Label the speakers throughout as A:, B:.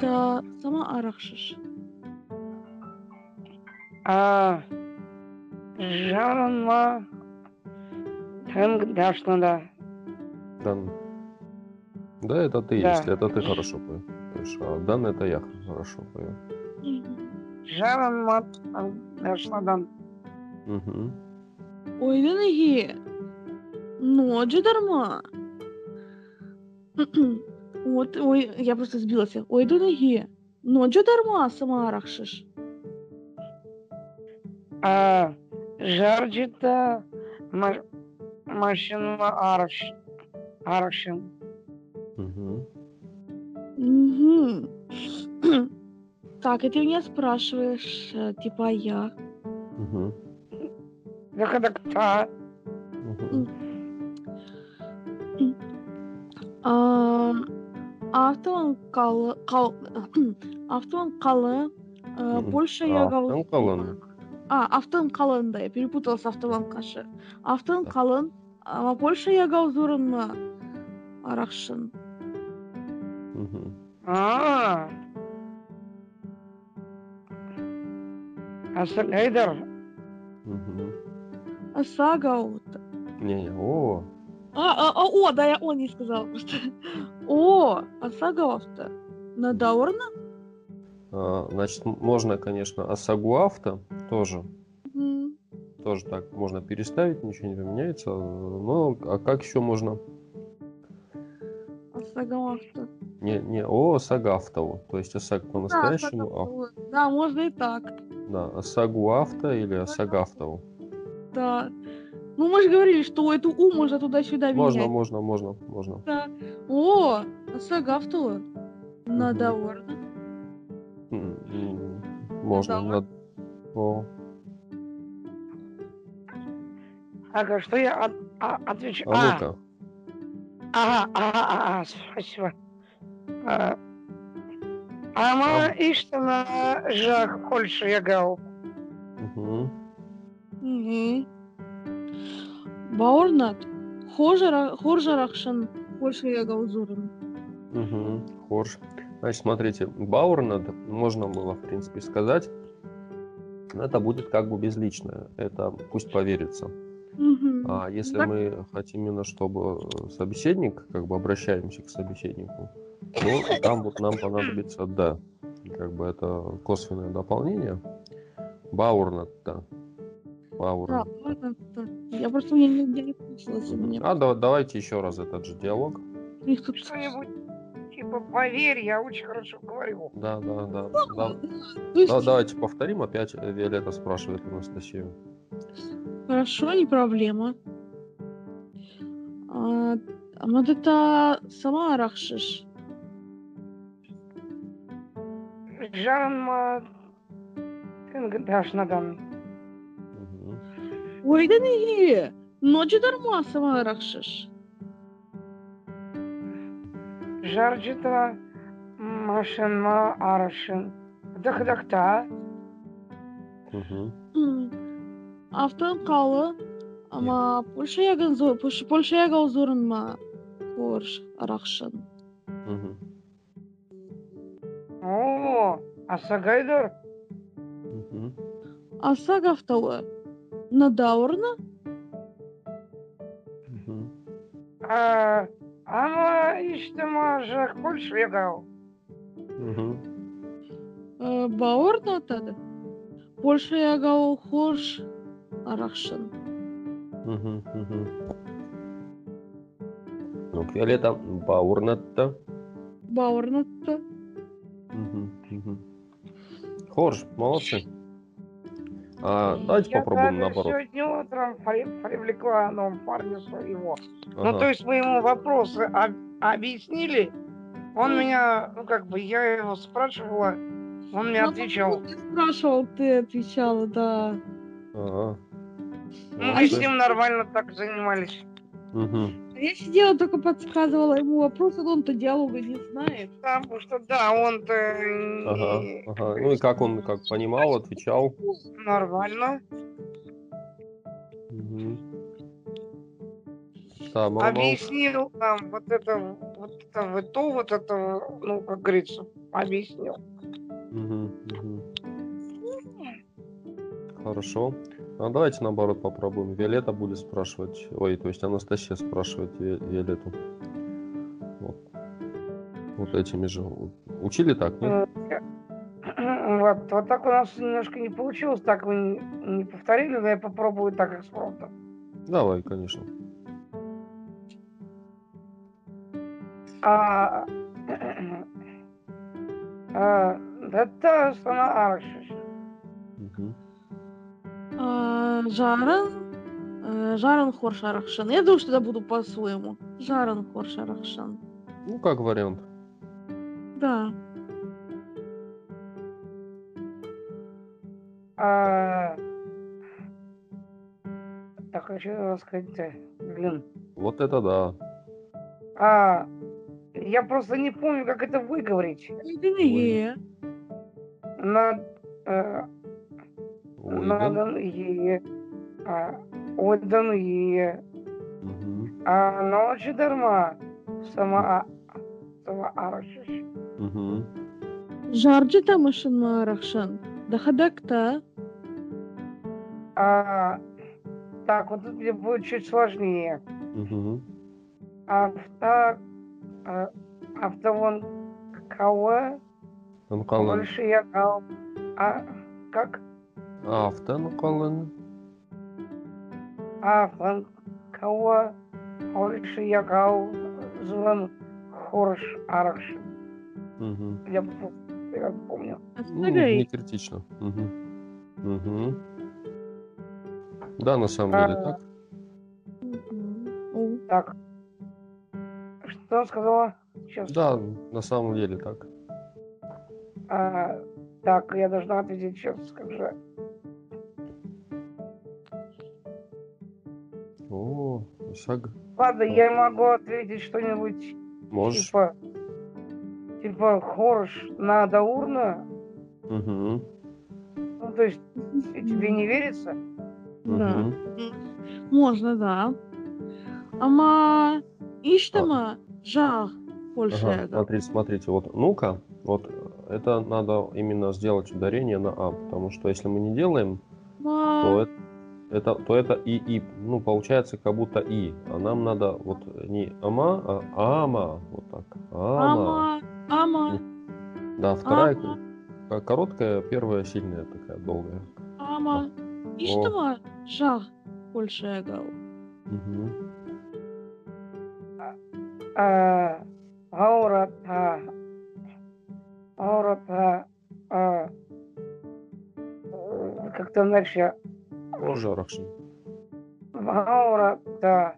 A: та сама арахшыш.
B: А жанма тынг дашланда.
C: Дан. Да, это ты,
B: Да.
C: если это ты хорошо поешь. А Дан это я хорошо пою.
B: Жанма тынг дашладан.
C: Мгм.
A: Ойдын иги. Ноджи дарма. Вот, ой, я просто сбилась. Ойдын иги. Ноджи дарма сама арахшыш.
B: А жарджита ма- машинма араш. Арашин.
C: Мгм.
A: Мгм. Так, и ты меня спрашиваешь, э, типа я.
C: Мгм.
B: Дахадакта.
C: Мгм.
A: А, Автон калы, Артуан қалы, қал, Артуан
C: қалы,
A: Польша
C: я қалын.
A: А, Артуан қалын да, я перепутал қашы. Артуан қалын, Ама,
C: Польша
A: я говорю, ма арақшын. А. Асыл
C: Айдар.
B: Мхм. Асага
C: вот.
A: Не, о.
C: -о, -о.
A: А, а, а, о, да, я о не сказала просто. О, а сагал-то. На даурна?
C: А, Значит, можно, конечно, Асагуавто тоже.
A: М,
C: Тоже так можно переставить, ничего не поменяется. Но а как еще можно?
A: А сагал-то.
C: Не, не, о Сагавтову. То есть Осаг
A: Да,
C: по-настоящему, а,
A: сагал. Да, можно и так.
C: да, Осагуавто или Осагавтову.
A: Да. Ну, мы же говорили, что эту У можно туда-сюда
C: Можно,
A: менять.
C: можно, можно, можно.
A: Да. О, а сагавтова. На
C: Мгм.
A: даурна.
C: М, м, Можно. Над- О,
B: Ага, что я от- а- отвечу?
C: а ну-ка.
B: Ага, ага, ага, спасибо. А, Ама
C: А-
B: иштана жах Польша ягал.
C: Мгм.
A: Угу. Баурнат. Хоржарахшын. Польша ягаузурын.
C: Мгм. Хорш. Значит, смотрите, Баурнад можно было, в принципе, сказать. но Это будет как бы безличное. Это пусть поверится. А если
A: Так.
C: мы хотим именно, чтобы собеседник, как бы обращаемся к собеседнику, ну, там вот нам понадобится «да». Как бы это косвенное дополнение. Баурнат, да. Баурнат.
A: Баурнат, да. Я просто мне нигде не у меня.
C: А да- давайте еще раз этот же диалог.
A: У них тут
B: Что-нибудь типа поверь, я очень хорошо говорю.
C: Да, да, да. Да,
A: есть,
C: да, давайте повторим. Опять Виолетта спрашивает Анастасию.
A: хорошо, не проблема. А, а вот это сама арахшиш.
B: Жанма Тынгдашнадан.
A: ойдан ие ночыдар муасыма ырахшыш
B: машина машинма
C: арашын
A: дыхдакта автон қалы, ама польшаяга польшаяга озорунма ор арахшын
B: о асагайдыр асагавталы
C: Надауырна?
A: Ана іштіма жақпұл швегау. тогда? Больше я
C: ягау хош Ну, Фиолета бауырын
A: атты.
C: Бауырын атты. Хорош, молодцы. А, давайте
B: Я
C: попробуем
B: даже
C: наоборот.
B: сегодня утром при- привлекла ну, парня своего. Ну,
C: Ага.
B: то есть мы ему вопросы об- объяснили. Он меня, ну, как бы, я его спрашивала, он мне
A: Ну,
B: отвечал.
A: Ты спрашивал, ты отвечала, да.
C: Ага.
B: Ну, мы с ним нормально так занимались.
C: Мгм.
A: А Я сидела, только подсказывала ему вопросы, но он-то диалога не знает.
B: Потому что, да, он-то
C: Ага. Ага. Ну и как он как понимал, отвечал.
B: нормально.
C: Мгм. Да, мол- мол-
B: объяснил нам вот это, вот это, вот то, вот это, ну, как говорится, объяснил.
C: Мгм, мгм. Хорошо. А давайте наоборот попробуем. Виолетта будет спрашивать, ой, то есть Анастасия спрашивает Ви- Виолетту. Вот. Вот этими же. Учили так, нет?
B: Вот, вот так у нас немножко не получилось, так мы не, повторили, но я попробую так экспромтом.
C: Давай, конечно.
B: А, а, это sana аршиш.
C: Мгм.
A: А, Жарын. э, Жарын Хоршарахшан. Я думаю, что я буду по-своему. Жарын Хоршарахшан.
C: Ну, как вариант.
A: Да.
B: А, так, хочу сказать, блин.
C: Вот это да.
B: А, я просто не помню, как это выговорить.
A: Единые.
B: На, э, надан е, а, отдан е,
C: Мгм.
B: а ночи дарма сама, а- сама аршиш.
C: Мгм.
A: Жарджи тамашын Рахшан. Дахадакта.
B: А, так, вот тут мне будет чуть сложнее.
C: Мгм.
B: Авто, а, автовон кого
C: Анкалан.
B: больше я кал. А, как?
C: Автон калан.
B: Автон кого больше я кал. Звон хорш.
C: Мгм.
B: Я, я помню.
C: Ну, не критично. Да, на самом
B: А,
C: деле так.
B: Так. Что сказала? Сейчас.
C: Да, на самом деле так.
B: А, так, я должна ответить сейчас, как же.
C: О, саг.
B: Ладно, я могу ответить что-нибудь
C: Можешь.
B: типа типа хорш на даурна.
C: Мгм.
B: Ну, то есть тебе не верится?
A: Да. Можно, да. Ама иштама жах
C: Ага,
A: Польша.
C: смотрите, смотрите, вот ну-ка, вот это надо именно сделать ударение на А, потому что если мы не делаем, то это, это, то это и и, ну получается как будто и, а нам надо вот не ама, а ама, вот так, ама.
A: Ама, ама,
C: Да, вторая
A: ама,
C: короткая, первая сильная такая долгая.
A: ама. Иштама жах Польша.
C: Мгм.
B: А, Аурата. Аурата. а, э,
C: Рахшин.
B: Аурата.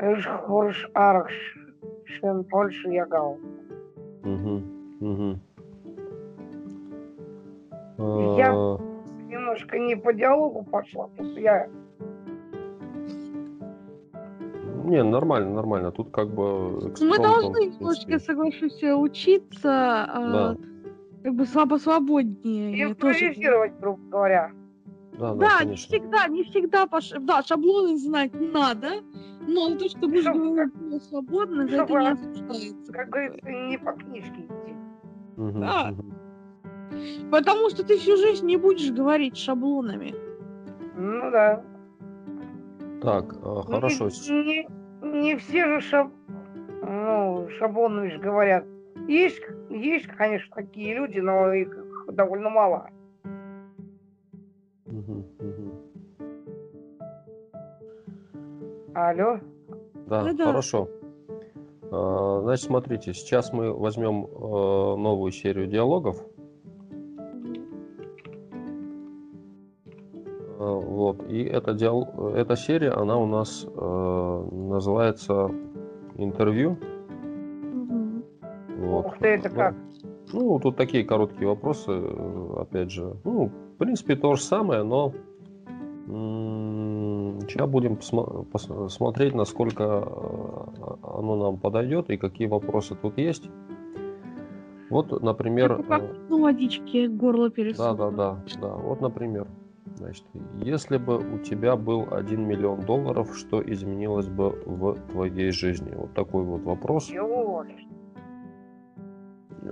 B: Эш хорш арш. Шен Польша ягал.
C: Мгм, мгм.
B: Я-
C: А,
B: Немножко не по диалогу пошла. Тут я
C: Не, нормально, нормально. Тут как бы
A: Мы должны немножко, соглашусь, учиться а,
C: Да.
A: Как бы слабо свободнее. Я тоже-
B: импровизировать, грубо говоря.
C: Да, да,
A: Да, не всегда, не всегда, пош- да, шаблоны знать надо, но то, что говорить более свободно, за это не осуждается.
B: Как говорится, не по книжке идти.
C: Мгм,
A: Да.
C: мгм.
A: Потому что ты всю жизнь не будешь говорить шаблонами.
B: Ну да.
C: Так, а,
B: Ну,
C: хорошо.
B: Не, не- не все же шаб... ну, шаблонами же говорят. Есть, есть, конечно, такие люди, но их довольно мало. Алло?
C: Да,
A: Да-да.
C: хорошо. А, Значит, смотрите, сейчас мы возьмем э, новую серию диалогов. Э, Вот. И эта, диал... эта серия, она у нас э, называется интервью. Вот.
B: Ух ты, это
C: Ну,
B: как?
C: Ну, тут такие короткие вопросы, э, опять же. Ну, в принципе, то же самое, но сейчас будем смотреть, насколько э, оно нам подойдет и какие вопросы тут есть. Вот, например,
A: как
C: э,
A: ну, водички, горло
C: да,
A: пересохло.
C: да, да, да. Вот, например, Значит, если бы у тебя был 1 миллион долларов, что изменилось бы в твоей жизни? Вот такой вот вопрос.
B: Ёль.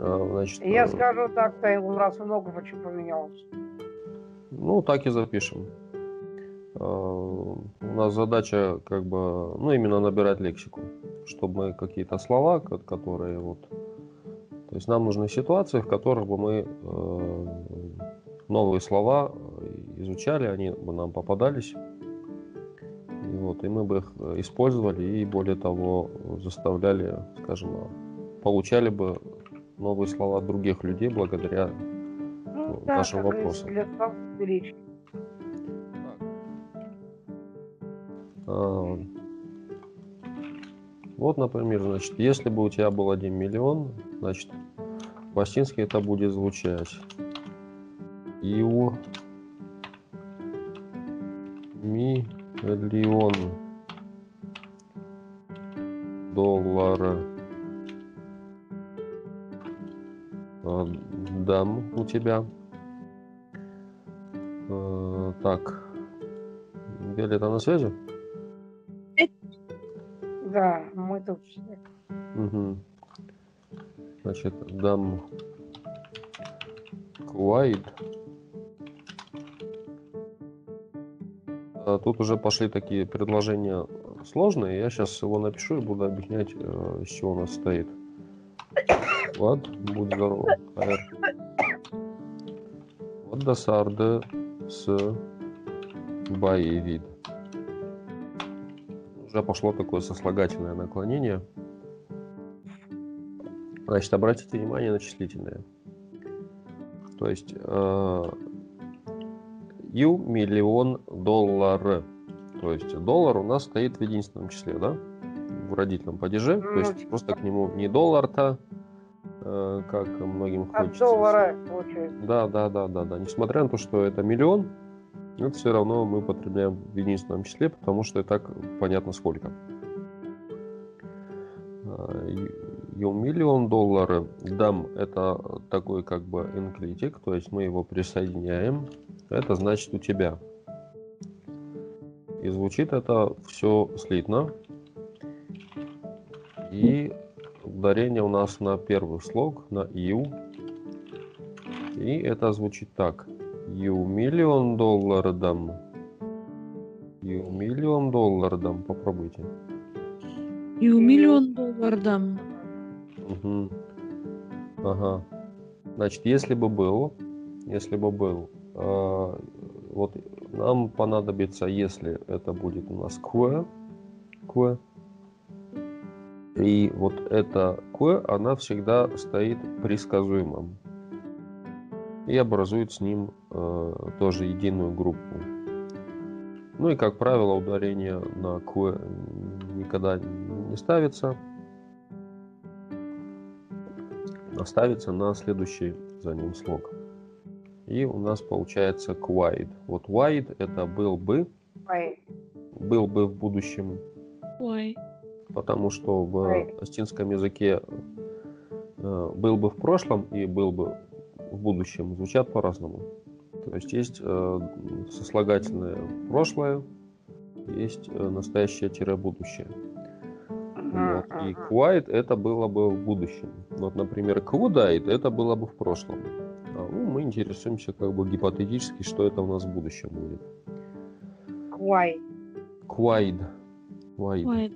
C: А, Значит,
B: Я
C: э,
B: скажу так, у нас много почему поменялось.
C: Ну, так и запишем. А, У нас задача как бы, ну, именно набирать лексику, чтобы мы какие-то слова, ко- которые вот... То есть нам нужны ситуации, в которых бы мы э, новые слова э, изучали, они бы нам попадались. И вот, и мы бы их э, использовали и, более того, заставляли, скажем, получали бы новые слова других людей благодаря
B: Ну,
C: Ну,
B: да,
C: нашим вопросам.
B: для речи.
C: А, Вот, например, значит, если бы у тебя был 1 миллион, значит, по-астински это будет звучать. Иу миллион доллара а, дам у тебя. А, Так. Виолетта на связи?
B: Да, мы тут все.
C: Мгм. Значит, дам Куайд. А Тут уже пошли такие предложения сложные. Я сейчас его напишу и буду объяснять, э, из чего он состоит. Вот, будь здоров. Хайр. Вот досарды с вид. Уже пошло такое сослагательное наклонение. Значит, обратите внимание на числительные. То есть э, ю миллион доллар. То есть доллар у нас стоит в единственном числе, да? В родительном падеже. То есть просто к нему не доллар-то, как многим
B: От
C: хочется.
B: доллара получается.
C: Да, да, да, да, да. Несмотря на то, что это миллион, это все равно мы потребляем в единственном числе, потому что и так понятно сколько. И- и миллион долларов дам это такой как бы энклитик, то есть мы его присоединяем. Это значит у тебя. И звучит это все слитно. И ударение у нас на первый слог, на ю. И это звучит так. Ю миллион долларов. Ю миллион долларов. Попробуйте.
A: У миллион долларов.
C: Мгм. Ага. Значит, если бы был, если бы был, э, вот нам понадобится, если это будет у нас кве, кве, и вот эта кве, она всегда стоит предсказуемым и образует с ним э, тоже единую группу. Ну и, как правило, ударение на кве никогда не ставится, оставится на следующий за ним слог. И у нас получается quite. Вот wide это был бы,
B: Ой,
C: был бы в будущем,
A: Ой.
C: Потому что в астинском языке э, был бы в прошлом и был бы в будущем звучат по-разному. То есть есть э, сослагательное прошлое, есть э, настоящее-будущее. Вот. И quiet это было бы в будущем. Вот, например, квудайт это было бы в прошлом. А, ну, мы интересуемся как бы гипотетически, что это у нас в будущем будет.
B: Квай.
C: Quaid. Quaid.
A: Ой.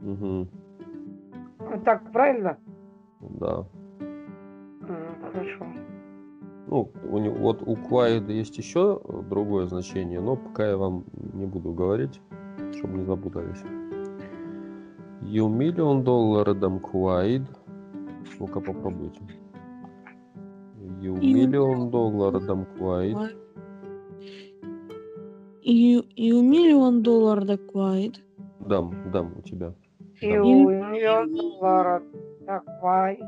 C: Мгм.
B: Ну, Так правильно?
C: Да.
B: Хорошо.
C: Ну, у него, вот у Quiet есть еще другое значение, но пока я вам не буду говорить, чтобы не запутались. You million dollar дам Quiet. Ну-ка попробуйте. You
A: You
C: million dollar.
A: Ой. И, и у миллион долларов да квайт.
C: Дам, дам у тебя.
B: И
C: Да.
B: у миллион долларов. Так, квай.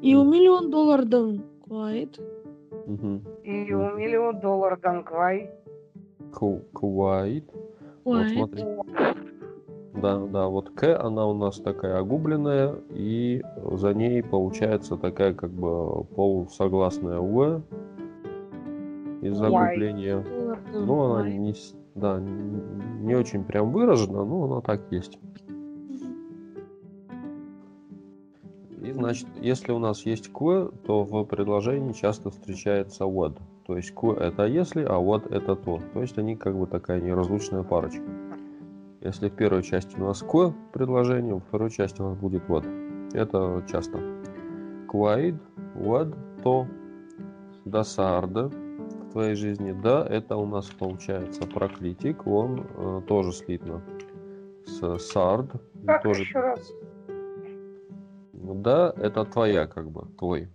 A: И у миллион долларов дам квайт.
B: И у миллион долларов дам квай.
C: Ку- Quiet. Вот смотри. Да, да, вот К, она у нас такая огубленная, и за ней получается такая как бы полусогласная У. из
B: Why?
C: загугления.
A: Доллар
C: Ну, она не, да, не очень прям выражена, но она так есть. И значит, если у нас есть que, то в предложении часто встречается what. То есть que это если, а what это то. То есть они как бы такая неразлучная парочка. Если в первой части у нас que предложение, во второй части у нас будет what. Это часто. Quaid, what, то, досарда в твоей жизни. Да, это у нас получается проклитик, он э, тоже слитно с сард.
B: Как
C: тоже
B: еще раз?
C: да, это твоя, как бы, твой.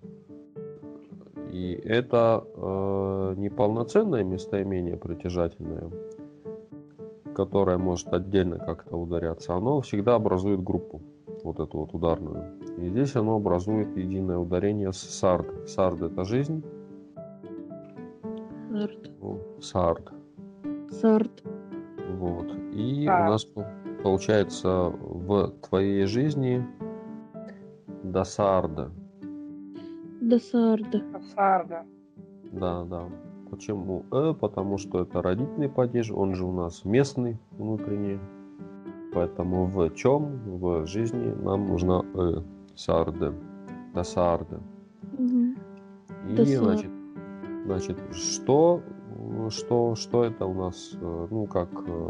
C: И это э, неполноценное местоимение притяжательное, которое может отдельно как-то ударяться. Оно всегда образует группу, вот эту вот ударную. И здесь оно образует единое ударение с сард. Сард это жизнь.
A: Сард.
C: ну, Сард.
A: Сард.
C: Вот. И
B: Так.
C: у нас по- получается в твоей жизни досарда.
A: До сарда.
B: Сарда.
C: Да, да. Почему э? Потому что это родительный падеж, он же у нас местный внутренний. Поэтому в чем в жизни нам нужна э. Сарде. Да сарде.
A: Мгм.
C: И
A: Да сар-
C: значит, значит, что, э, что, что это у нас, э, ну, как э,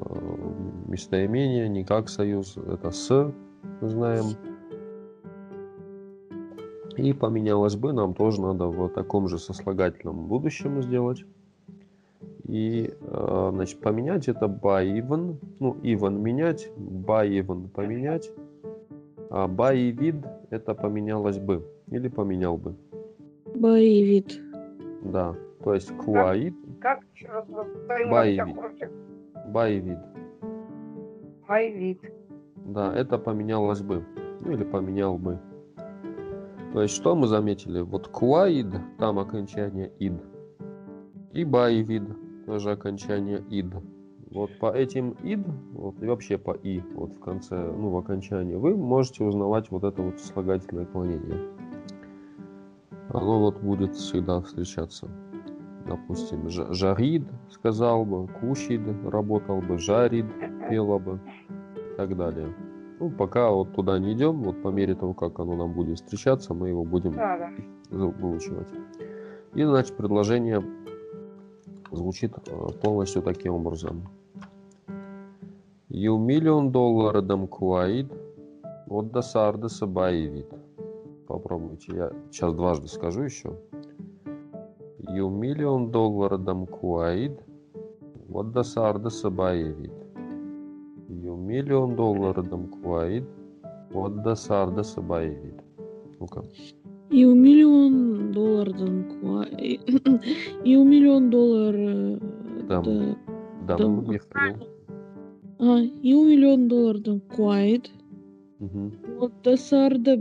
C: местоимение, не как союз, это с, мы знаем. И поменялось бы, нам тоже надо в таком же сослагательном будущем сделать. И, значит, поменять это by even, ну, even менять, by even поменять, а by vid это поменялось бы, или поменял бы.
A: Боевит.
C: Да, то есть quite,
B: Как случай.
C: by vid.
B: Боевик.
C: Да, это поменялось бы. Ну или поменял бы. То есть что мы заметили? Вот quaid, там окончание id. И vid, тоже окончание id. Вот по этим id, вот и вообще по и, вот в конце, ну в окончании, вы можете узнавать вот это вот слагательное отклонение. Оно вот будет всегда встречаться. Допустим, жа- жарид сказал бы, кушид работал бы, жарид пела бы и так далее. Ну, пока вот туда не идем, вот по мере того, как оно нам будет встречаться, мы его будем
B: Да, да.
C: за- выучивать. И, значит, предложение звучит э, полностью таким образом. You million dollar dam quaid, вот до сарда сабаевит. Попробуйте, я сейчас дважды скажу еще. You million dollar dam quaid, вот до сарда сабаевит. You million dollar dam quaid, вот до сарда сабаевит. Ну-ка.
A: И у миллион доллар данква. И у миллион доллар... э,
C: Дам.
A: да.
C: Да,
A: Дам.
C: ну, Михаил.
A: А, и у миллион доллар данквайт.
C: Мгм.
A: Вот до сарда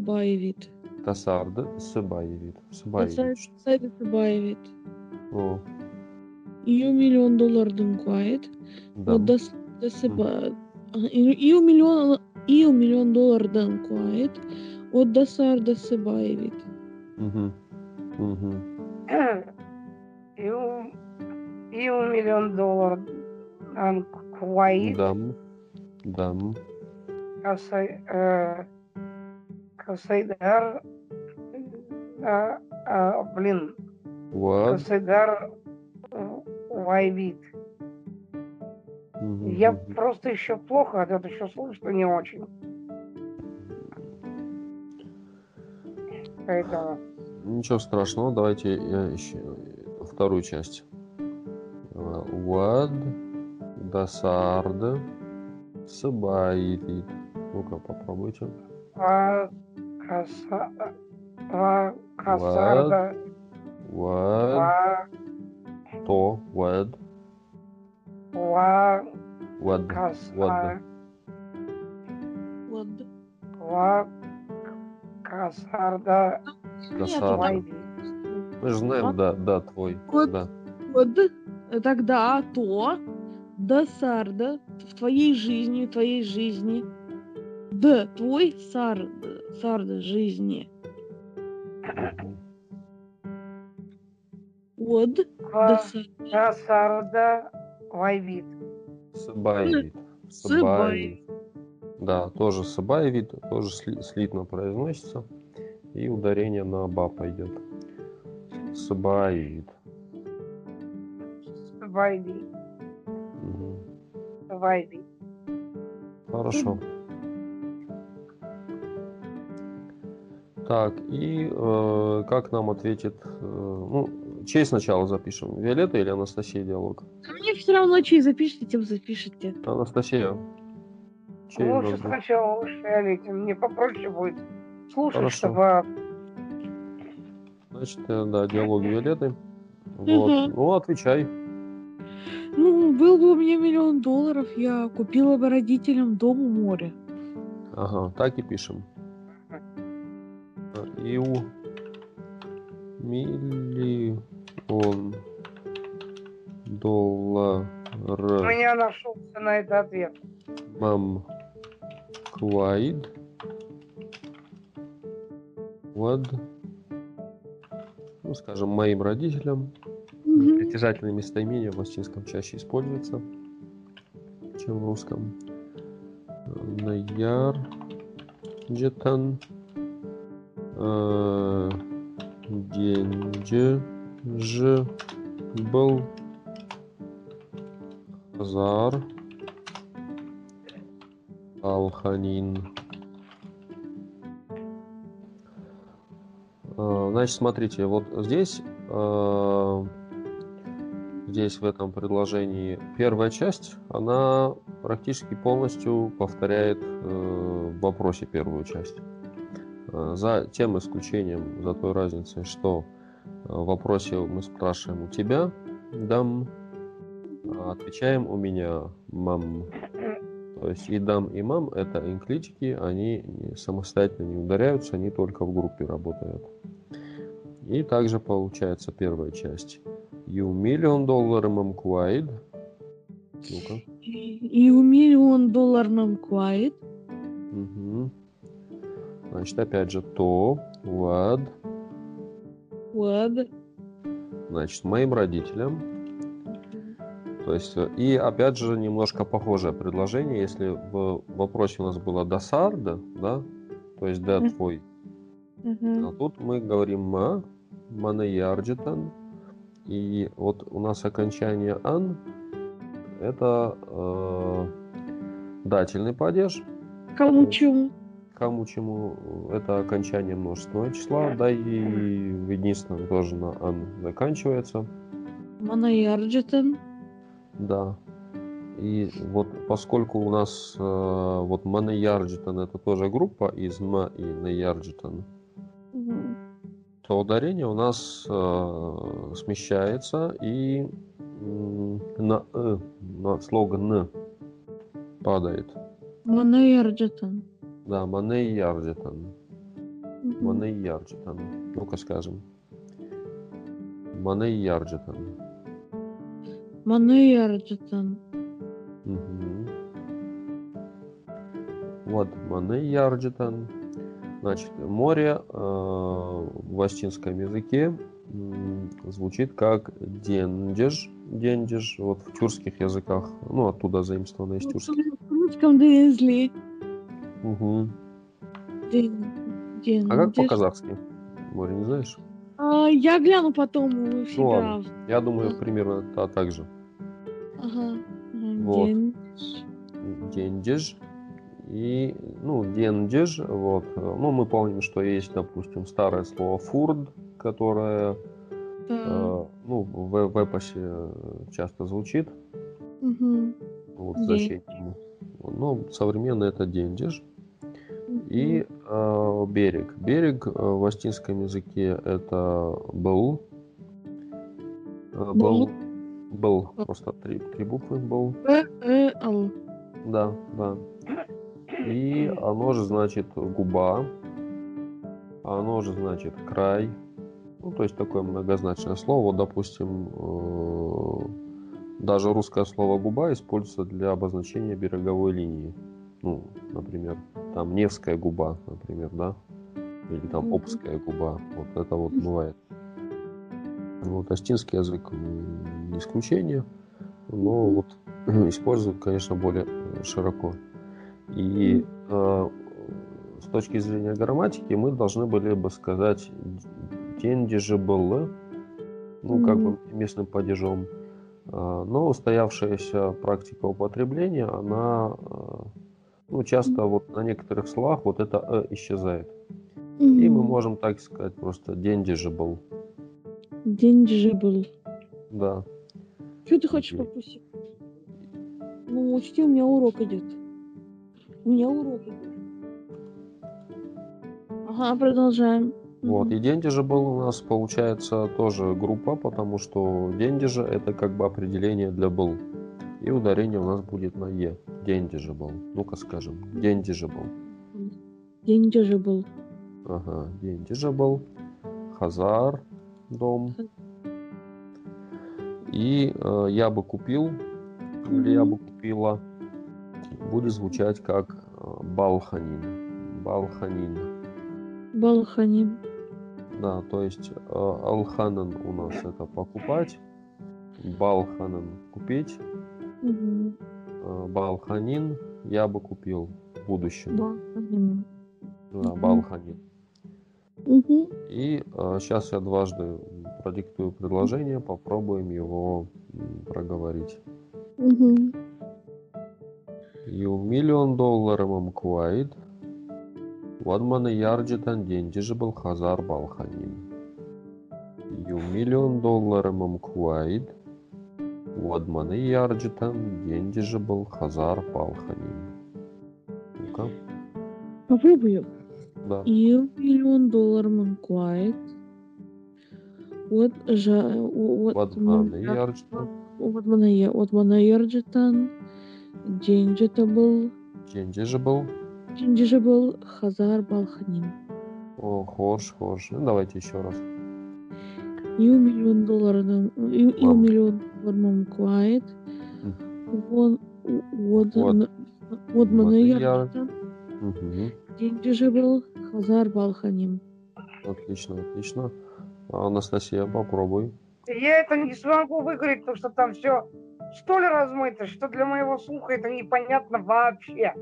C: Тасарда Сыбаевит. Сыбаевит.
A: Сайда боевит.
C: О,
A: у миллион доллар данквайт.
C: да.
A: Вот до до а, и у миллион... У миллион доллар данквайт. Вот до сарда боевит.
C: Мгм. Мгм.
B: И у, и у миллион долларов он кваит,
C: Дам. Дам.
B: косай, э, косайдар, э, э, блин,
C: Вот.
B: э, вайвит.
C: Мгм,
B: Я просто еще плохо, а тут еще слышно не очень. Поэтому
C: Ничего страшного, давайте я еще вторую часть. А, What Дасарда Сыбаевит. Ну-ка, попробуйте.
B: ва каса, ва касарда,
C: What.
B: ва,
C: То. What.
B: ва
C: What.
B: каса,
A: Вот.
B: ва касарда
C: Досарда.
B: вайвит.
C: Мы же знаем, да, да, твой.
A: Вот.
C: Да.
A: Вот тогда то до сарда в твоей жизни, в твоей жизни. Д, твой сар, сарда жизни.
C: Мгм.
A: От, Досарда.
B: Досарда Вайвит.
C: Сабаевит.
A: Сабаевит.
C: Да, тоже сабаевит, тоже сли- слитно произносится. И ударение на ба пойдет. Сабаевит.
B: Вайви.
C: Мгм.
B: Вайви.
C: Хорошо. Так, и э, как нам ответит... э, ну, чей сначала запишем? Виолетта или Анастасия диалог?
A: А Мне все равно, чей запишите, тем запишите.
C: Анастасия. Чей
B: Лучше
C: будет?
B: сначала лучше Виолетте. Мне попроще будет слушать,
C: Хорошо.
B: чтобы...
C: Значит, э, да, диалог Виолетты. Вот.
A: Мгм.
C: Ну, отвечай.
A: Ну, был бы у меня миллион долларов, я купила бы родителям дом у моря.
C: Ага, так и пишем. И у миллион долларов
B: У меня нашелся на это ответ.
C: мам Квайд вот ну, скажем, моим родителям
A: Мгм.
C: притяжательное местоимение в латинском чаще используется, чем в русском. Наяр Джетан Деньги Ж был Азар Алханин. Э, Значит, смотрите, вот здесь, э, здесь в этом предложении первая часть, она практически полностью повторяет э, в вопросе первую часть. Э, За тем исключением, за той разницей, что э, в вопросе мы спрашиваем у тебя, дам, а отвечаем у меня, мам. То есть и дам, и мам это инклички, они самостоятельно не ударяются, они только в группе работают. И также получается первая часть. You million dollar mom quite. Ну-ка.
A: И у миллион доллар нам квайт.
C: Значит, опять же, то, what,
A: Ладно.
C: значит, моим родителям. То есть, э, и опять же, немножко похожее предложение, если в вопросе у нас было досарда, да, то есть да твой, а тут мы говорим ма, манаярджитан, и вот у нас окончание ан, это э, дательный падеж,
A: Кому чему?
C: Кому чему это окончание множественного числа, да и в единственном тоже на ан заканчивается.
A: Манаярджитан.
C: Да. И вот поскольку у нас э, вот Манаярджитан это тоже группа из Ма и Наярджитан,
A: Мгм.
C: то ударение у нас э, смещается и м, на «э», на слог «н» падает.
A: Мæ ныййарджытæн.
C: Да, мæ ныййарджытæн.
A: Мгм.
C: Мæ ныййарджытæн. Ну-ка скажем. Мæ
A: ныййарджытæн. Мæ ныййарджытæн.
C: Мгм. Вот, мæ ныййарджытæн. Значит, море э, в осетинском языке звучит как дендеж. Дендеж, вот в тюркских языках, ну, оттуда заимствовано из тюркских.
A: В русском Дензли.
C: Мгм.
A: Ден-
C: А как
A: Дендиш.
C: по-казахски? Море, не знаешь?
A: А, я гляну потом у себя.
C: ладно. Я думаю,
A: Мгм.
C: примерно та- так же.
A: Ага. Ага,
C: Вот. Дендеж. И, ну, дендеж, вот. Ну, мы помним, что есть, допустим, старое слово фурд, которое,
A: Да.
C: э, ну, в, в эпосе э, часто звучит,
A: Мгм.
C: вот,
A: День.
C: защитному. Но современно это дендеж. И э, берег. Берег э, в астинском языке это был. Э,
A: Был.
C: был. Просто три, три буквы был. Да, да. И оно же значит губа, оно же значит край. Ну, то есть такое многозначное слово. Вот, допустим, э, даже русское слово губа используется для обозначения береговой линии. Ну, например, там Невская губа, например, да? Или там. Обская губа. Вот это вот бывает. Вот, астинский язык не исключение, но вот используют, конечно, более э, широко. И э, с точки зрения грамматики мы должны были бы сказать «тендижебл», ну, как бы местным падежом. А, но устоявшаяся практика употребления, она ну, часто вот на некоторых словах вот это «э» исчезает. Mm-hmm. И мы можем так сказать просто «деньжибл».
A: Деньжибл.
C: Да.
A: Что ты хочешь попросить? Ну, учти, у меня урок идет. У меня урок идет. Ага, продолжаем.
C: Вот, и деньги же был у нас, получается, тоже группа, потому что деньги же это как бы определение для был. И ударение у нас будет на Е. Был. Ну-ка скажем. Же был. Ага, был. Хазар, дом. И э, я бы купил, или я бы купила, будет звучать как э, Балханин. Балханин.
A: Балханин.
C: Да, то есть э, Алханан у нас это покупать, Балханан купить, угу. Балханин я бы купил в будущем.
A: Балханин.
C: Да, угу. Балханин.
A: Угу.
C: И э, сейчас я дважды продиктую предложение, попробуем его проговорить.
A: Угу.
C: You million dollar quite Вадманы ярджитан деньжибл хазар балханин. Ю миллион долларов мамкуайд. Вадманы ярджитан деньжибл хазар балханин. Ну-ка.
A: Попробую.
C: Да.
A: Ю миллион долларов мамкуайд. Вот же...
C: Вадманы ярджитан.
A: Вадманы ярджитан. Деньжитабл.
C: Деньжибл.
A: Джинджибл Хазар Балханин.
C: О, хош, хош. Ну, давайте еще раз.
A: И у миллион долларов, и у миллион долларов куает. Вот, вот, вот меня Джинджибл Хазар Балханин.
C: Отлично, отлично. А, Анастасия, попробуй.
B: Я это не смогу выговорить, потому что там все столь размыто, что для моего слуха это непонятно вообще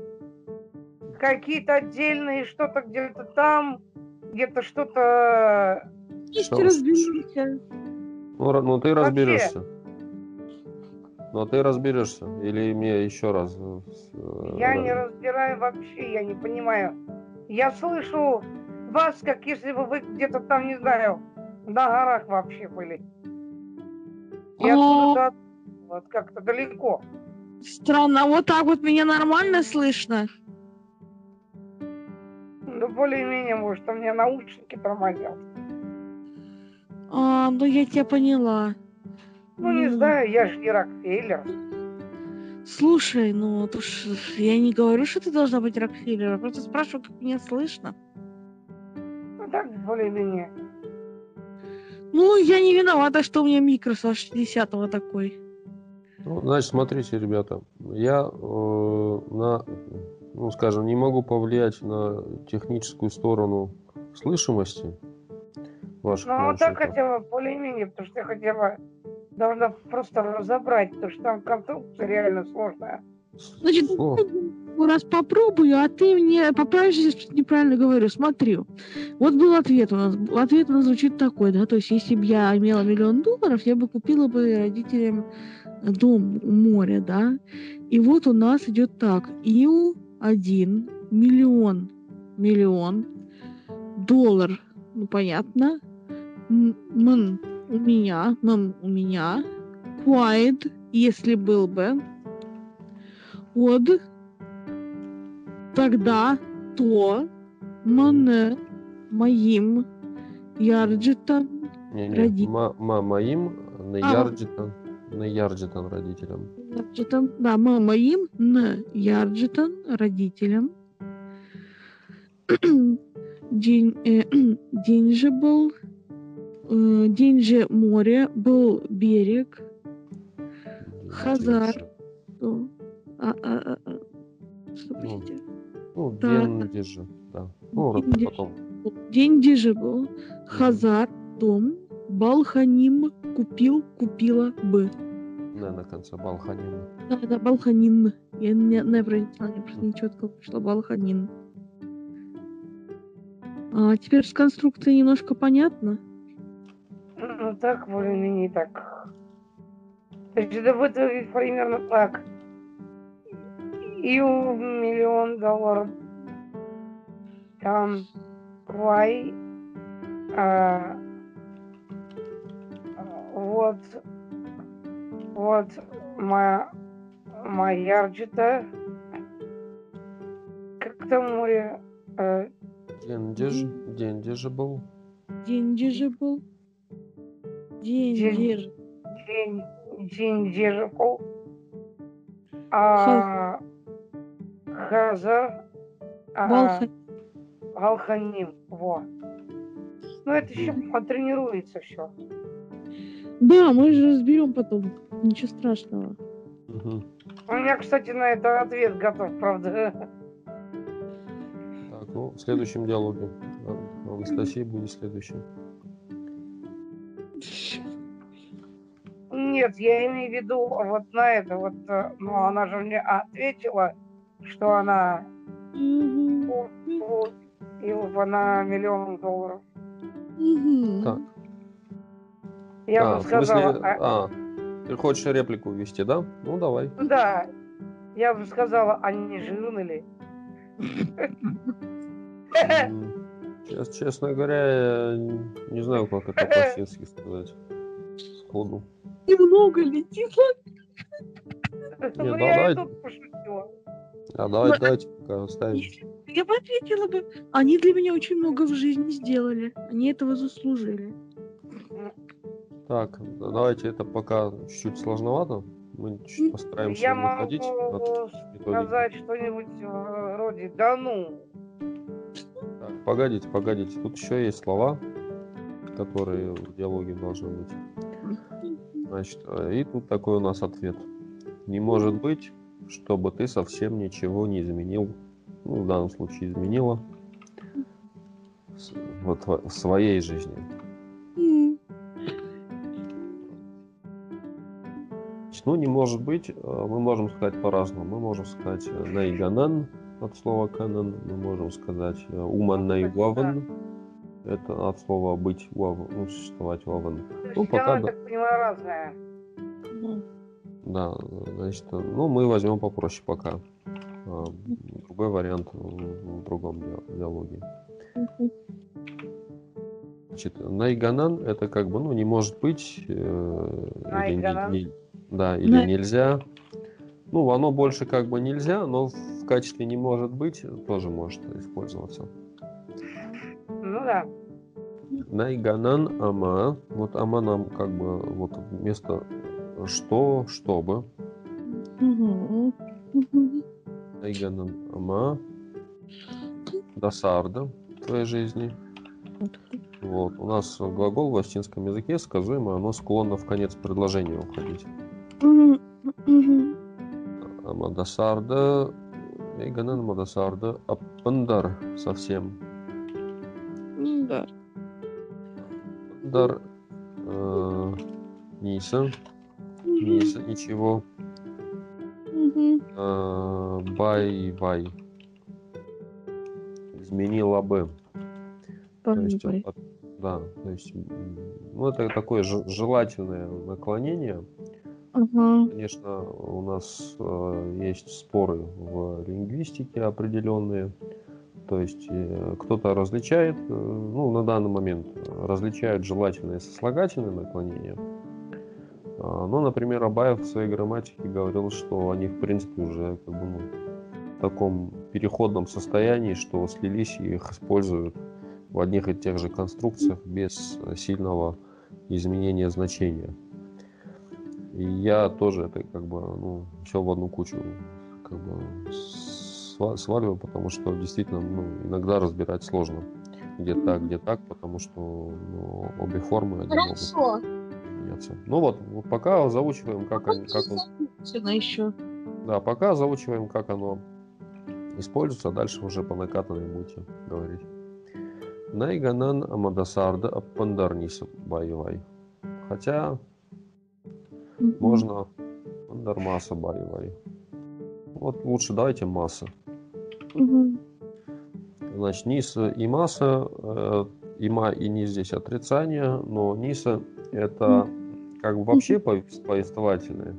B: какие-то отдельные, что-то где-то там, где-то что-то...
A: Что? разберешься.
C: Ну, ну ты разберешься. Ну ты разберешься. Или мне еще раз...
B: Э, я не разбираю вообще, я не понимаю. Я слышу вас, как если бы вы где-то там, не знаю, на горах вообще были. Я оттуда вот как-то далеко.
A: Странно, вот так вот меня нормально слышно?
B: Ну, более-менее, может, у меня наушники тормозят.
A: А, ну я тебя поняла.
B: Ну, не ну... знаю, я же не Рокфеллер.
A: Слушай, ну, то ж, я не говорю, что ты должна быть Рокфеллером, просто спрашиваю, как меня слышно.
B: Ну, так, более-менее.
A: Ну, я не виновата, что у меня микро 60 такой.
C: Ну, значит, смотрите, ребята, я э, на ну, скажем, не могу повлиять на техническую сторону слышимости
B: ваших Ну, вот так хотя бы более-менее, потому что я хотя бы должна просто разобрать, потому что там конструкция реально сложная.
A: Значит, О. раз попробую, а ты мне поправишь, если неправильно говорю. Смотри, вот был ответ у нас. Ответ у нас звучит такой, да, то есть если бы я имела миллион долларов, я бы купила бы родителям дом у моря, да. И вот у нас идет так. Ил один миллион, миллион доллар, ну понятно, м у меня, мам у меня, quiet, если был бы, от, тогда то, мане, моим, ярджитан,
C: родителям. моим, на ярджитан. На Ярджитон родителям.
A: Ярджитон, да, моим на Ярджитон родителям. День, э, день же был, день же море, был берег, Хазар. Ну, а, а, а, что,
C: ну, простите? Ну, да. день же, да. Ну,
A: день, потом. День же был, Хазар, дом, Балханим купил, купила бы.
C: Не на конце Балханин.
A: Да, да, Балханин. Я не, не произнесла, мне просто нечетко вышло. Балханин. А теперь с конструкцией немножко понятно.
B: Ну, так, более-менее так. То есть это выглядит примерно так. И миллион долларов. Там Y. А, вот. Вот моя моя Ярджита. Как там море? Э,
C: Дендеж, Дендеж был.
B: День, день держал. А а,
A: Балха.
B: Алханим. Во. Ну, это еще потренируется все.
A: Да, мы же разберем потом. Ничего страшного.
C: Мгм.
B: У меня, кстати, на это ответ готов, правда.
C: Так, ну, в следующем диалоге. Анастасия будет следующим.
B: Нет, я имею в виду вот на это вот, э, ну, она же мне ответила, что она и на миллион долларов.
C: Так.
B: Я
C: а,
B: бы
C: смысле,
B: сказала, а,
C: а, ты хочешь реплику ввести, да? Ну, давай.
B: да, я бы сказала, не жирны ли?
C: Чес- честно говоря, я не знаю, как это по-фински сказать. Сходу.
A: Немного летит.
B: Я и
C: давай.
B: тут пошутила.
C: А давайте, давайте пока оставим.
A: Я бы ответила бы, они для меня очень много в жизни сделали. Они этого заслужили.
C: Так, да- давайте это пока чуть-чуть сложновато. Мы чуть постараемся
B: Я могу
C: уходить от методики.
B: сказать что-нибудь э, вроде «да ну».
C: Погодите, погодите. Тут еще есть слова, которые в диалоге должны быть. Значит, э, и тут такой у нас ответ. Не может быть, чтобы ты совсем ничего не изменил. Ну, в данном случае изменила. Вот в своей жизни. Ну, не может быть, э, мы можем сказать по-разному. Мы можем сказать э, найганан от слова канан, мы можем сказать э, уман найгуаван, это от слова быть уав- ну, существовать уаван.
B: То
C: Ну, пока да.
B: так понимаю.
A: Мгм.
C: Да, значит, э, ну, мы возьмем попроще пока. А, Другой вариант в в другом ди- диалоге. Значит, найганан это как бы, ну, не может быть, э, или, не- не- да, или
A: Най-
C: нельзя. Ну, оно больше как бы нельзя, но в качестве не может быть тоже может использоваться.
B: Ну да.
C: Найганан ама. Вот ама нам как бы вот вместо что, чтобы. Найганан ама. Досарда в твоей жизни. Вот. У нас глагол в астинском языке сказуемый, оно склонно в конец предложения уходить. Мадасарда, Эйганан Мадасарда, Аппандар совсем.
A: М, Да.
C: Дар э, Ниса, Ниса, ничего. Э, Бай, Бай. Изменила бы. То есть, да, то есть, ну, это такое же- желательное наклонение.
A: Ага.
C: Конечно, у нас э, есть споры в лингвистике определенные. То есть э, кто-то различает, э, ну, на данный момент различают желательное и сослагательное наклонение. А, но, например, Абаев в своей грамматике говорил, что они, в принципе, уже как бы, ну, в таком переходном состоянии, что слились и их используют в одних и тех же конструкциях без э, сильного изменения значения. И я тоже это как бы, ну, все в одну кучу как бы сва- сваливаю, потому что действительно, ну, иногда разбирать сложно. Где так, где так, потому что ну, обе формы
A: Хорошо.
C: Ну вот, вот пока заучиваем, как, они, как он,
A: еще.
C: да, пока заучиваем, как оно используется, а дальше уже по накатанной будете говорить. Найганан Амадасарда Аппандарниса Баевай. Хотя
A: Мгм.
C: можно Пандармаса Баевай. Вот лучше давайте масса.
A: Мгм.
C: Значит, ниса и масса, э, и ма и ни здесь отрицание, но ниса это как бы вообще пове- повествовательное.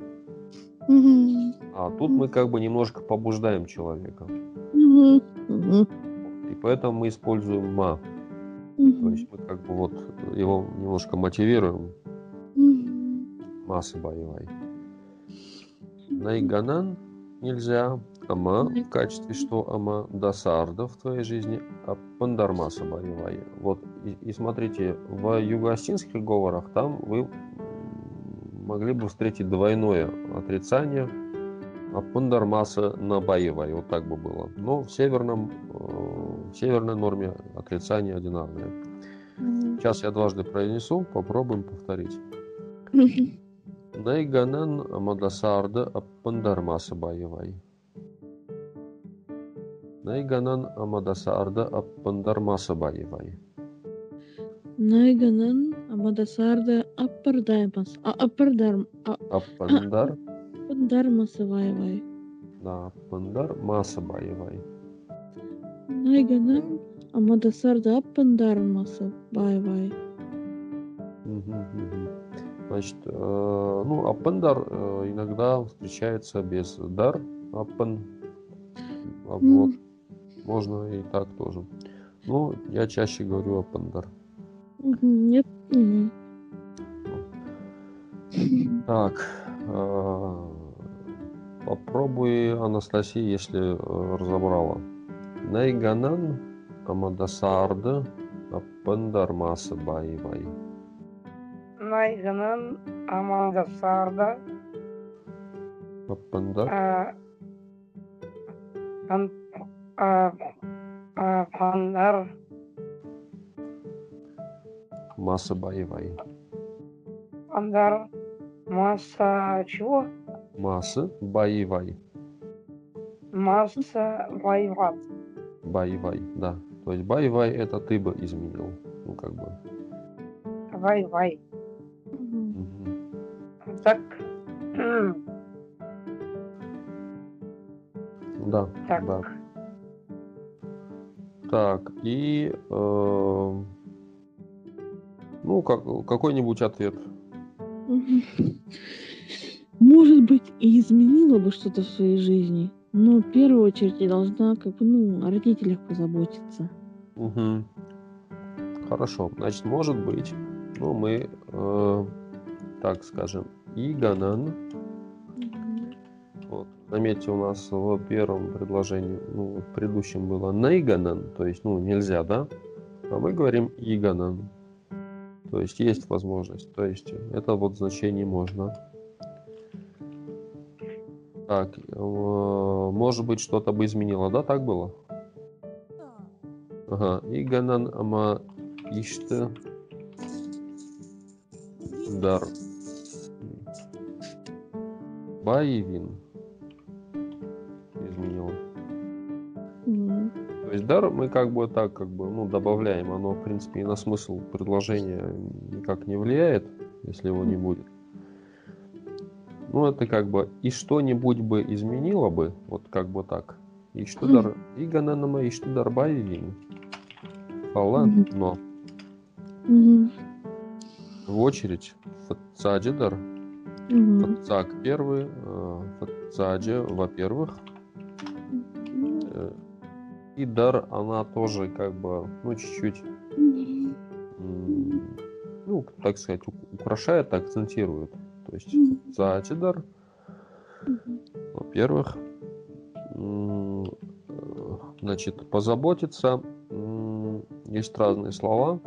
A: Мгм.
C: А тут мы как бы немножко побуждаем человека.
A: Мгм.
C: И поэтому мы используем ма. То
A: Мгм.
C: есть мы как бы вот его немножко мотивируем. Масса боевой. Найганан нельзя. Ама в качестве что ама досарда в твоей жизни, а пандармаса боевая. Вот и, и смотрите, в юго-осетинских говорах там вы могли бы встретить двойное отрицание, а пандармаса на боевой. Вот так бы было. Но в северном, э, в северной норме отрицание одинарное. Сейчас я дважды произнесу, попробуем повторить.
A: Мгм.
C: Найганан Амадасарда Аппандармаса Баевай. Найганан Амадасарда Аппандармаса Баевай.
A: Найганан Амадасарда Аппардаймас. А Аппардарм. А
C: Аппандар,
A: Аппандармасаваевай.
C: да, Аппандар Маса Баевай.
A: Найганан Амадасарда Аппандармасаваевай.
C: Мгм, мгм. Значит, э, ну, Аппандар э, иногда встречается без дар, Аппан. А
A: М.
C: Вот, можно и так тоже. Ну, я чаще говорю Аппандар.
A: Мгм. Нет. Мгм.
C: Так, э, попробуй, Анастасия, если разобрала. Найганан Амадасарда Аппандармаса Баевай.
B: Пан- а, а, Пандар
C: Маса Баевай.
B: Пандар Масса чего?
C: Маса Баевай.
B: Масса Вайват.
C: Баевай, да. То есть Баевай это ты бы изменил. Ну, как бы.
B: Вай-вай. Так.
C: Да,
B: Так.
C: да. Так, и э, ну, как, какой-нибудь ответ.
A: Может быть, и изменила бы что-то в своей жизни, но в первую очередь я должна как бы, ну, о родителях позаботиться.
C: Мгм. Хорошо, значит, может быть, ну, мы, э, так скажем, Иганан, вот, заметьте, у нас в первом предложении, ну, в предыдущем было Нейганан, то есть, ну, нельзя, да? А мы говорим Иганан, то есть, есть возможность, то есть, это вот значение можно. Так, может быть, что-то бы изменило, да, так было? Ага, Иганан ама иште дар Баевин изменил.
A: Мгм.
C: То есть дар мы как бы так как бы ну добавляем, оно в принципе и на смысл предложения никак не влияет, если его не будет. Ну это как бы и что-нибудь бы изменило бы, вот как бы так. И что дар Игананама и что дар. Фала,
A: Мгм.
C: но в очередь Фацаджидар
A: Мгм.
C: Фацак первый, э, Фацаджи, во-первых, э, и дар, она тоже как бы, ну, чуть-чуть, ну, так сказать, украшает, акцентирует. То есть
A: Мгм.
C: Фацаджидар,
A: Мгм.
C: во-первых, э, значит, позаботиться, есть разные слова,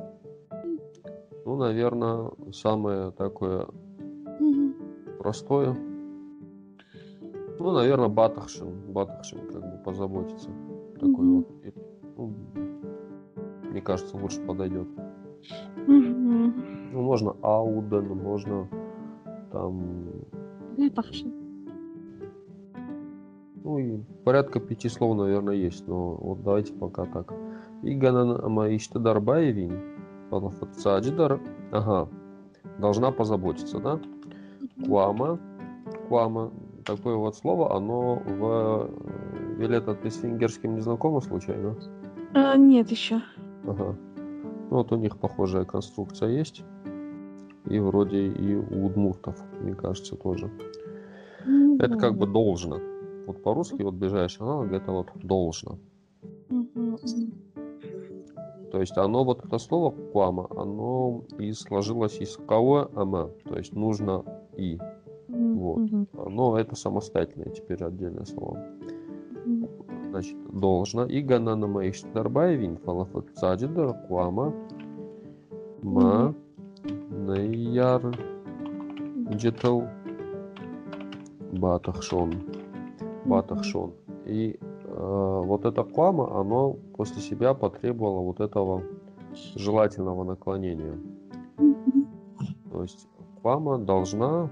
C: ну, наверное, самое такое. Простое. Ну, наверное, Батахшин. Батахшин как бы позаботится. Такой
A: Мгм.
C: вот. Ну, мне кажется, лучше подойдет.
A: Мгм.
C: Ну, можно Ауден, можно там...
A: Лепахши.
C: Ну, и порядка пяти слов, наверное, есть, но вот давайте пока так. Иганан Амаиштадар Баевин, Палафацаджидар, ага, должна позаботиться, да? Куама, Куама, такое вот слово, оно в э, Вилета, ты с венгерским не знакома случайно?
A: А, нет еще.
C: Ага. Ну, вот у них похожая конструкция есть. И вроде и у удмуртов, мне кажется, тоже.
A: Ну,
C: Это как бы должно. Вот по-русски вот ближайший аналог это вот должно.
A: Мгм.
C: То есть оно, вот это слово куама, оно и сложилось из кого ама, то есть нужно и. Вот. Но это самостоятельное теперь отдельное слово. Значит, должно. И ганана маиш дарбаевин фалафат цадидар куама ма наяр джетал батахшон. Батахшон. И э, вот это куама, оно после себя потребовало вот этого желательного наклонения. То есть куама должна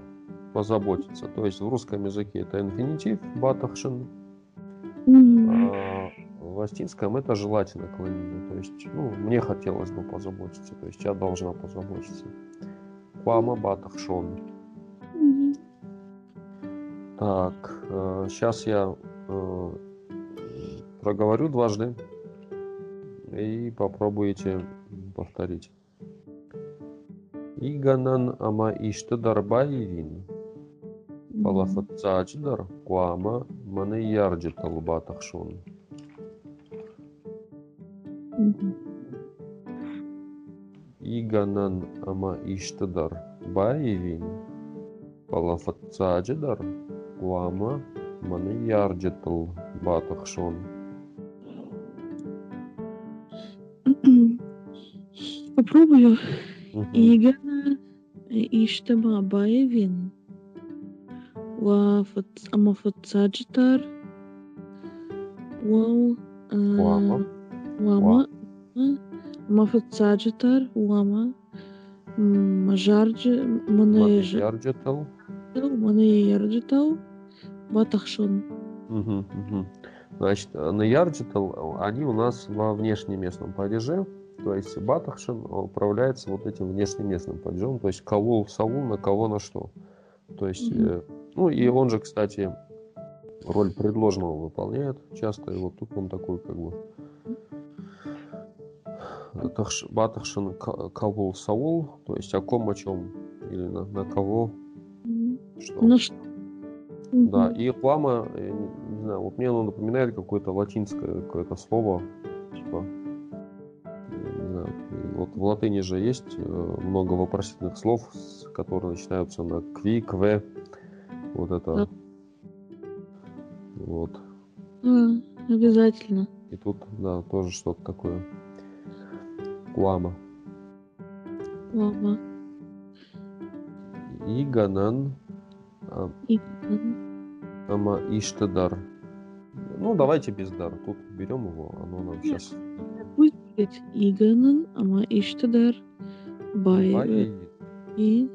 C: позаботиться. То есть в русском языке это инфинитив батахшен,
A: Мгм.
C: а в астинском это желательно наклонение. То есть, ну, мне хотелось бы позаботиться. То есть я должна позаботиться. Куама батахшон. Так, сейчас я э, проговорю дважды и попробуйте повторить. Иганан ама ишті дарба ирин. дар, куама маны яржы талба
A: тахшон.
C: Иганан ама иштыдар баевин дар, куама маны яржы талба тахшон.
A: Попробую.
C: Иганан Мгм.
A: Игана Иштама Баевин. Амафацаджитар. Вау.
C: Куама.
A: Вама. Амафацаджитар. Вама. Мажарджи.
C: Маны
A: Манежа.
C: ярджитал.
A: Манеярджитау. Батахшон.
C: Мгм, мгм. Значит, э, на Ярджитал они у нас во внешнеместном падеже, то есть Батахшин управляется вот этим внешнеместным падежом, то есть кого Саул на кого на что. То есть, э, ну и он же, кстати, роль предложенного выполняет часто, и вот тут он такой как бы Тахш- Батахшин Ка- Кавул Саул, то есть о ком о чем или на, на кого что.
A: На что?
C: Да, и лама, не, не знаю, вот мне оно напоминает какое-то латинское какое-то слово, в латыни же есть э, много вопросительных слов, которые начинаются на кви, кве, вот это,
A: Да.
C: вот,
A: Да, обязательно.
C: и тут, да, тоже что-то такое, лама.
A: Ладно.
C: И ганан а,
A: И-
C: ама иштадар. Ну, давайте без дар. Тут берем его, оно нам сейчас
A: Пусть будет Иганан, ама Иштадар, Бай, и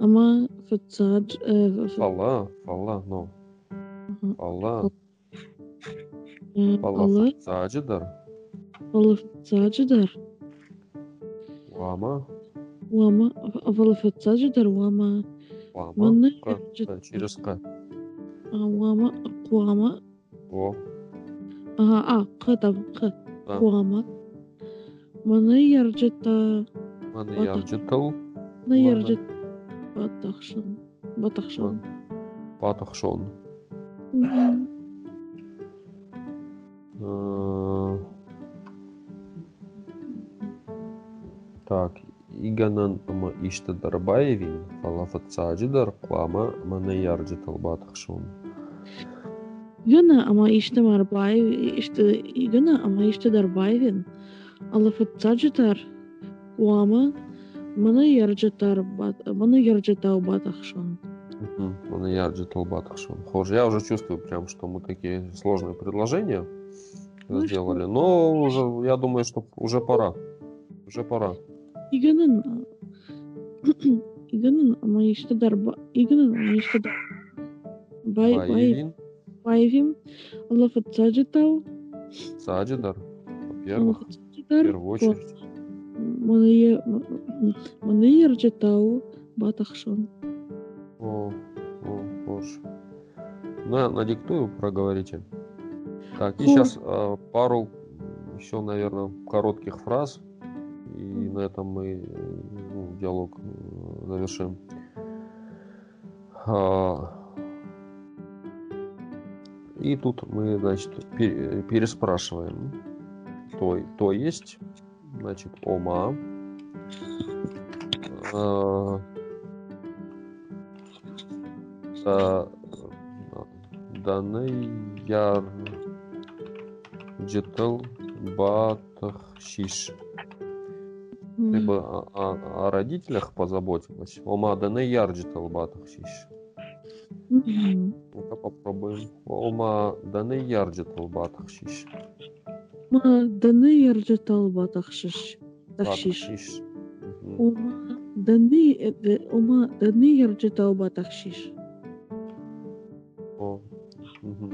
A: ама Фацадж, э, ф-
C: Фала, фала, но.
A: ага,
C: Фала,
A: э,
C: фала
A: Алла,
C: фацаджидар,
A: Алла Фацаджидар,
C: лама,
A: Уама, Алла Фацаджидар, Уама,
C: лама,
A: Маны,
C: К, да, через К.
A: а, Уама, Куама,
C: О,
A: ага, а, К там, К, мұны
C: ержіта
A: мұны
C: ержітыл
A: мұны ержіт батақшын.
C: Батақшон
A: батақшон
C: э, так иганан ама иште дарбаевин фалафатсаджидар куама мана ярджитал батахшон
A: гана ама иште марбаев иште гана ама иште дарбаевин. Алла фатсаджитар уама мана ярджатар бат мана ярджатау батахшон.
C: Мгм, Маны ярджитал батахшон. Хоже, я уже чувствую прям, что мы такие сложные предложения
A: Ну
C: сделали, но уже, я думаю, что уже пора. Уже пора.
A: Иганан Иганан ама иште дарба Иганан ама иште дар бай бай
C: Баевин,
A: Пайвим, Аллафат Саджитал,
C: Саджидар, во-первых,
A: Аллафат
C: в первую очередь.
A: Манайер Джитау, Батахшон.
C: О, о, боже. На, надиктую, проговорите. Так, и сейчас пару еще, наверное, коротких фраз. И на этом мы э, ну, диалог э, завершим. А, И тут мы, значит, пе- переспрашиваем. То, то есть, значит, ома. А, да, данный яр джетел батахшиш. Ты бы о, о- о родителях позаботилась. Ома данный яр джетел батахшиш. Ну-ка попробуем. Ома данный яр джетел батахшиш.
A: Джитал, Батахшиш. Тахшиш.
C: Батахшиш. Мгм.
A: Ума Даны, э, э, Ума.
C: О, мгм.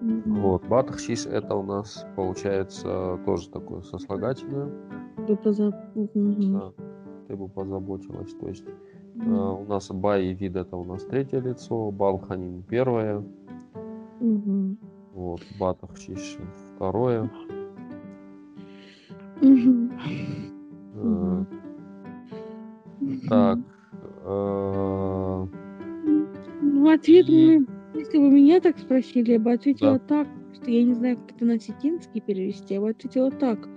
A: Мгм.
C: Вот, батахшиш это у нас получается тоже такое сослагательное.
A: Вы поза- Мгм.
C: Да, ты бы позаботилась. То есть э, у нас бай и вид это у нас третье лицо, балханин первое,
A: Мгм.
C: вот, батахшиш второе. Э. Так, э,
A: Ну, ответ мы, если бы меня так спросили, я бы ответила так, что я не знаю, как это на осетинский перевести, я бы ответила так.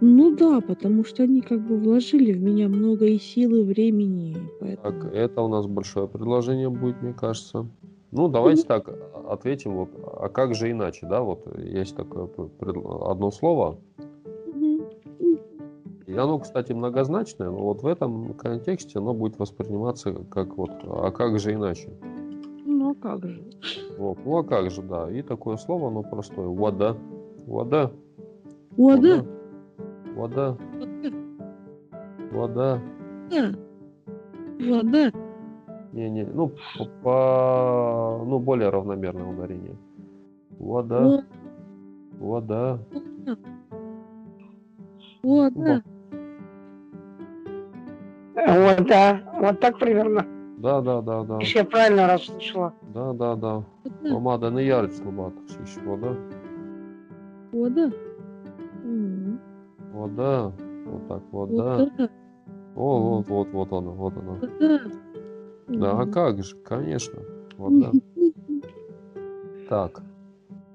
A: Ну да, потому что они как бы вложили в меня много и сил, и времени, поэтому...
C: так, это у нас большое предложение будет, мне кажется. Ну, давайте так а- ответим, вот, а как же иначе, да, вот есть такое одно слово. И оно, кстати, многозначное, но вот в этом контексте оно будет восприниматься как вот, а как же иначе?
A: Ну, а как же?
C: Вот. Ну а как же, да. И такое слово, оно простое. Вода. Вода.
A: Вода.
C: Вода. Вода.
A: Вода. Вода.
C: Не-не, ну, по, по- ну, более равномерное ударение. Вода. Вода.
A: Вода.
B: Вот, да, вот так примерно.
C: Да, да, да, да.
B: Если я правильно расслышала.
C: Да, да, да.
A: Вода.
C: Помада не ярить слабата. Шиш, вода.
A: Вода. М.
C: Вода. Вот так, вода.
A: Вода.
C: О, вот, вот, вот она, вот она. Да, а как же, конечно. Вода. Так,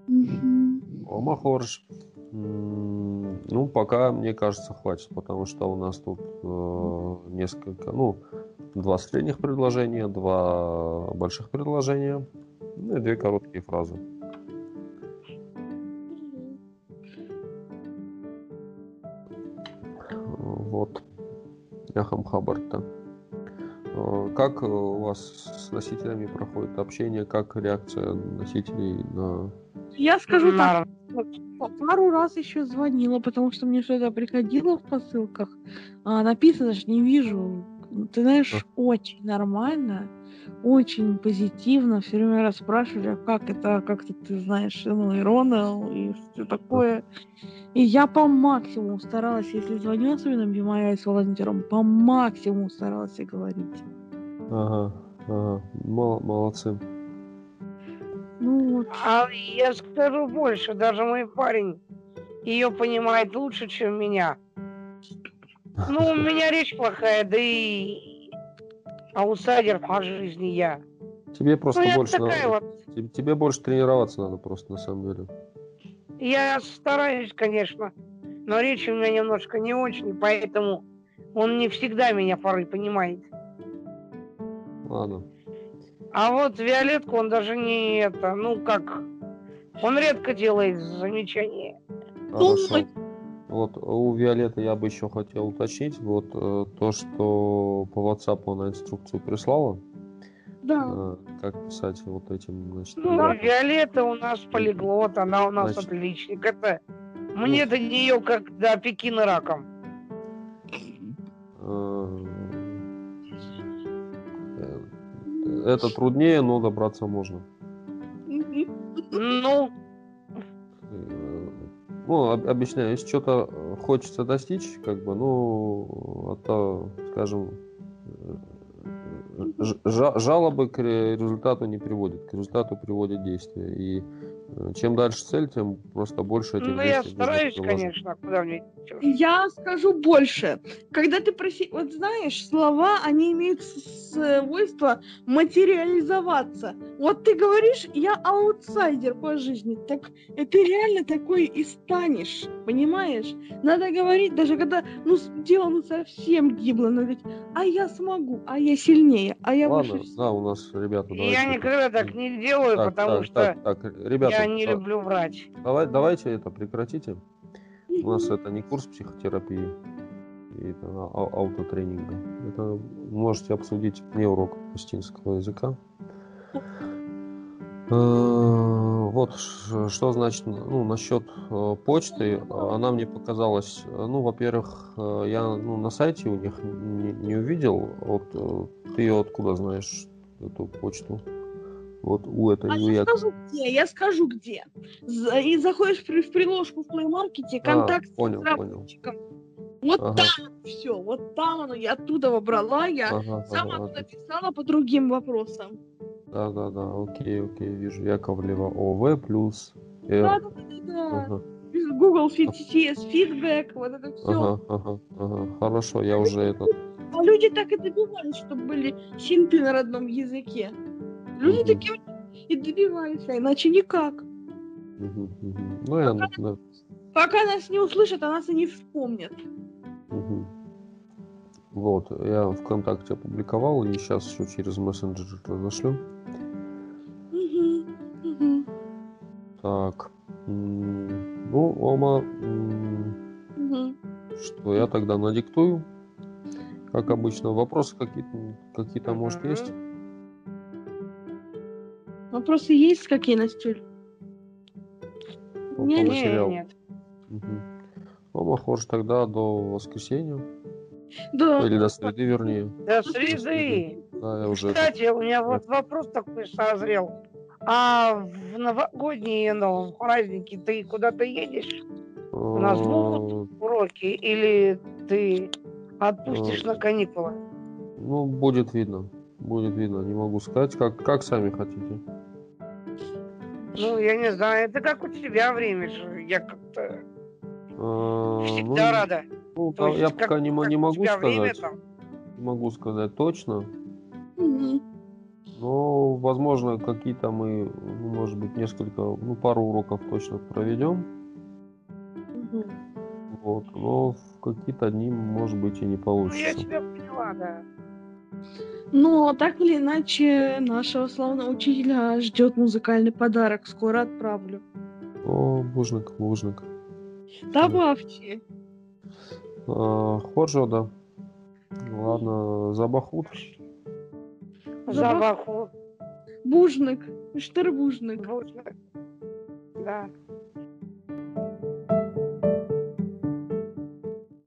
A: Мгм.
C: Ома Хорж. М, Ну, пока, мне кажется, хватит, потому что у нас тут э, несколько, ну, два средних предложения, два больших предложения, ну и две короткие фразы. Вот. Яхам Хабарта. Э, Как у вас с носителями проходит общение? Как реакция носителей на...
A: Я скажу так,
B: Нар-
A: П- Пару раз еще звонила, потому что мне что-то приходило в посылках. А написано же, не вижу. Ты знаешь, очень нормально, очень позитивно. Все время расспрашивали, а как это, как ты, ты знаешь, ну, Иронал и все такое. И я по максимуму старалась, если звоню, особенно Бимая с волонтером, по максимуму старалась и говорить.
C: Ага, ага. Мол- молодцы.
A: Ну вот.
B: А я скажу больше, даже мой парень ее понимает лучше, чем меня. Ну, у меня речь плохая, да и аутсайдер по жизни я.
C: Тебе
B: Ну,
C: просто
B: я
C: больше надо...
B: вот.
C: тебе- Тебе больше тренироваться надо просто, на самом деле.
B: Я стараюсь, конечно, но речь у меня немножко не очень, поэтому он не всегда меня порой понимает.
C: Ладно.
B: А вот Виолетку он даже не это, ну как, он редко делает замечания.
C: Хорошо. Вот у Виолетты я бы еще хотел уточнить. Вот э, то, что по WhatsApp она инструкцию прислала,
A: Да.
C: э, как писать вот этим, значит,
B: Ну,
C: ребятам.
B: Виолетта у нас полиглот, она у нас
C: Значит.
B: отличник. Это мне до нее как до Пекина раком.
C: Э, Это труднее, но добраться можно.
B: Ну,
C: Ну, об- объясняю, если что-то э, хочется достичь, как бы, ну, это, скажем, э, жалобы к ре- результату не приводят, к результату приводят действия. И э, чем дальше цель, тем просто больше этих
B: ну я стараюсь, конечно, куда мне.
A: Я скажу больше. Когда ты проси... Вот знаешь, слова, они имеют свойство материализоваться. Вот ты говоришь, я аутсайдер по жизни. Так ты реально такой и станешь. Понимаешь? Надо говорить, даже когда ну, дело ну, совсем гибло, надо говорить, а я смогу, а я сильнее, а я
C: Ладно,
A: выше всех».
C: да, у нас, ребята,
B: И
C: давайте...
B: Я никогда так не делаю,
C: Так,
B: потому
C: так,
B: что
C: так, так, ребята,
B: я не
C: да,
B: люблю врать.
C: давай- давайте это прекратите. У нас это не курс психотерапии и это а- а- аутотренинга. Это можете обсудить мне урок палестинского языка. Э, Вот что значит, ну, насчет э, почты, она мне показалась, ну, во-первых, э, я ну, на сайте у них не, не увидел, вот ты ее откуда знаешь, эту почту? Вот у этой,
A: А
C: у
A: я скажу где, я скажу где. И заходишь в приложку в Play Market, контакт
C: А, понял,
A: с
C: понял.
A: разработчиком. Вот
C: Ага.
A: там все, вот там оно, я оттуда его брала, я
C: Ага,
A: сама
C: ага,
A: туда писала по другим вопросам.
C: Да, да, да, окей, окей, вижу. Яковлева ОВ плюс Р.
A: Да, да, да, да.
C: Ага,
A: Google CTS, feedback, вот это все.
C: ага, ага, ага. Хорошо, я уже этот.
A: А люди так и добивались, чтобы были синты на родном языке. Люди
C: Мгм.
A: такие и добивались, а иначе никак.
C: Мгм, мгм. Ну, я, да.
A: Пока нас не услышат, а нас и не вспомнят.
C: Мгм. Вот, я ВКонтакте опубликовал, и сейчас еще через мессенджер разошлю. Так. Ну, Ома, что я тогда надиктую. Как обычно, вопросы какие-то, какие-то может, есть?
A: Вопросы есть какие, Настюль?
C: По-
A: Не,
C: по
A: не,
C: материалу?
B: нет.
C: Мгм. Ома, хошь тогда до воскресенья.
A: Да.
C: Или до среды, вернее.
B: До среды.
C: Да, я уже...
B: Кстати, у меня вот вопрос такой созрел. А в новогодние ну, праздники ты куда-то едешь? У нас будут уроки или ты отпустишь
C: Э,
B: на каникулы?
C: Ну, будет видно. Будет видно, не могу сказать. Как, как сами хотите.
B: Ну, я не знаю, это как у тебя время же. Я как-то
C: А,
B: всегда
C: ну,
B: рада.
C: Ну,
B: То есть
C: я
B: как-
C: пока не,
B: как
C: не могу
B: тебя время
C: сказать.
B: там?
C: Не могу сказать точно.
A: Мгм.
C: Но, возможно, какие-то мы, ну, может быть, несколько, ну, пару уроков точно проведем.
A: Мгм.
C: Вот. Но в какие-то дни, может быть, и не
B: Ну, я
C: получится.
B: тебя поняла, да.
A: Но так или иначе, нашего славного учителя ждет музыкальный подарок. Скоро отправлю.
C: О, бужник, бужник.
A: Добавьте.
C: А, Ходжо, да. Ладно, Забахут.
B: Забаху.
A: Бужник. Штербужник.
B: Да.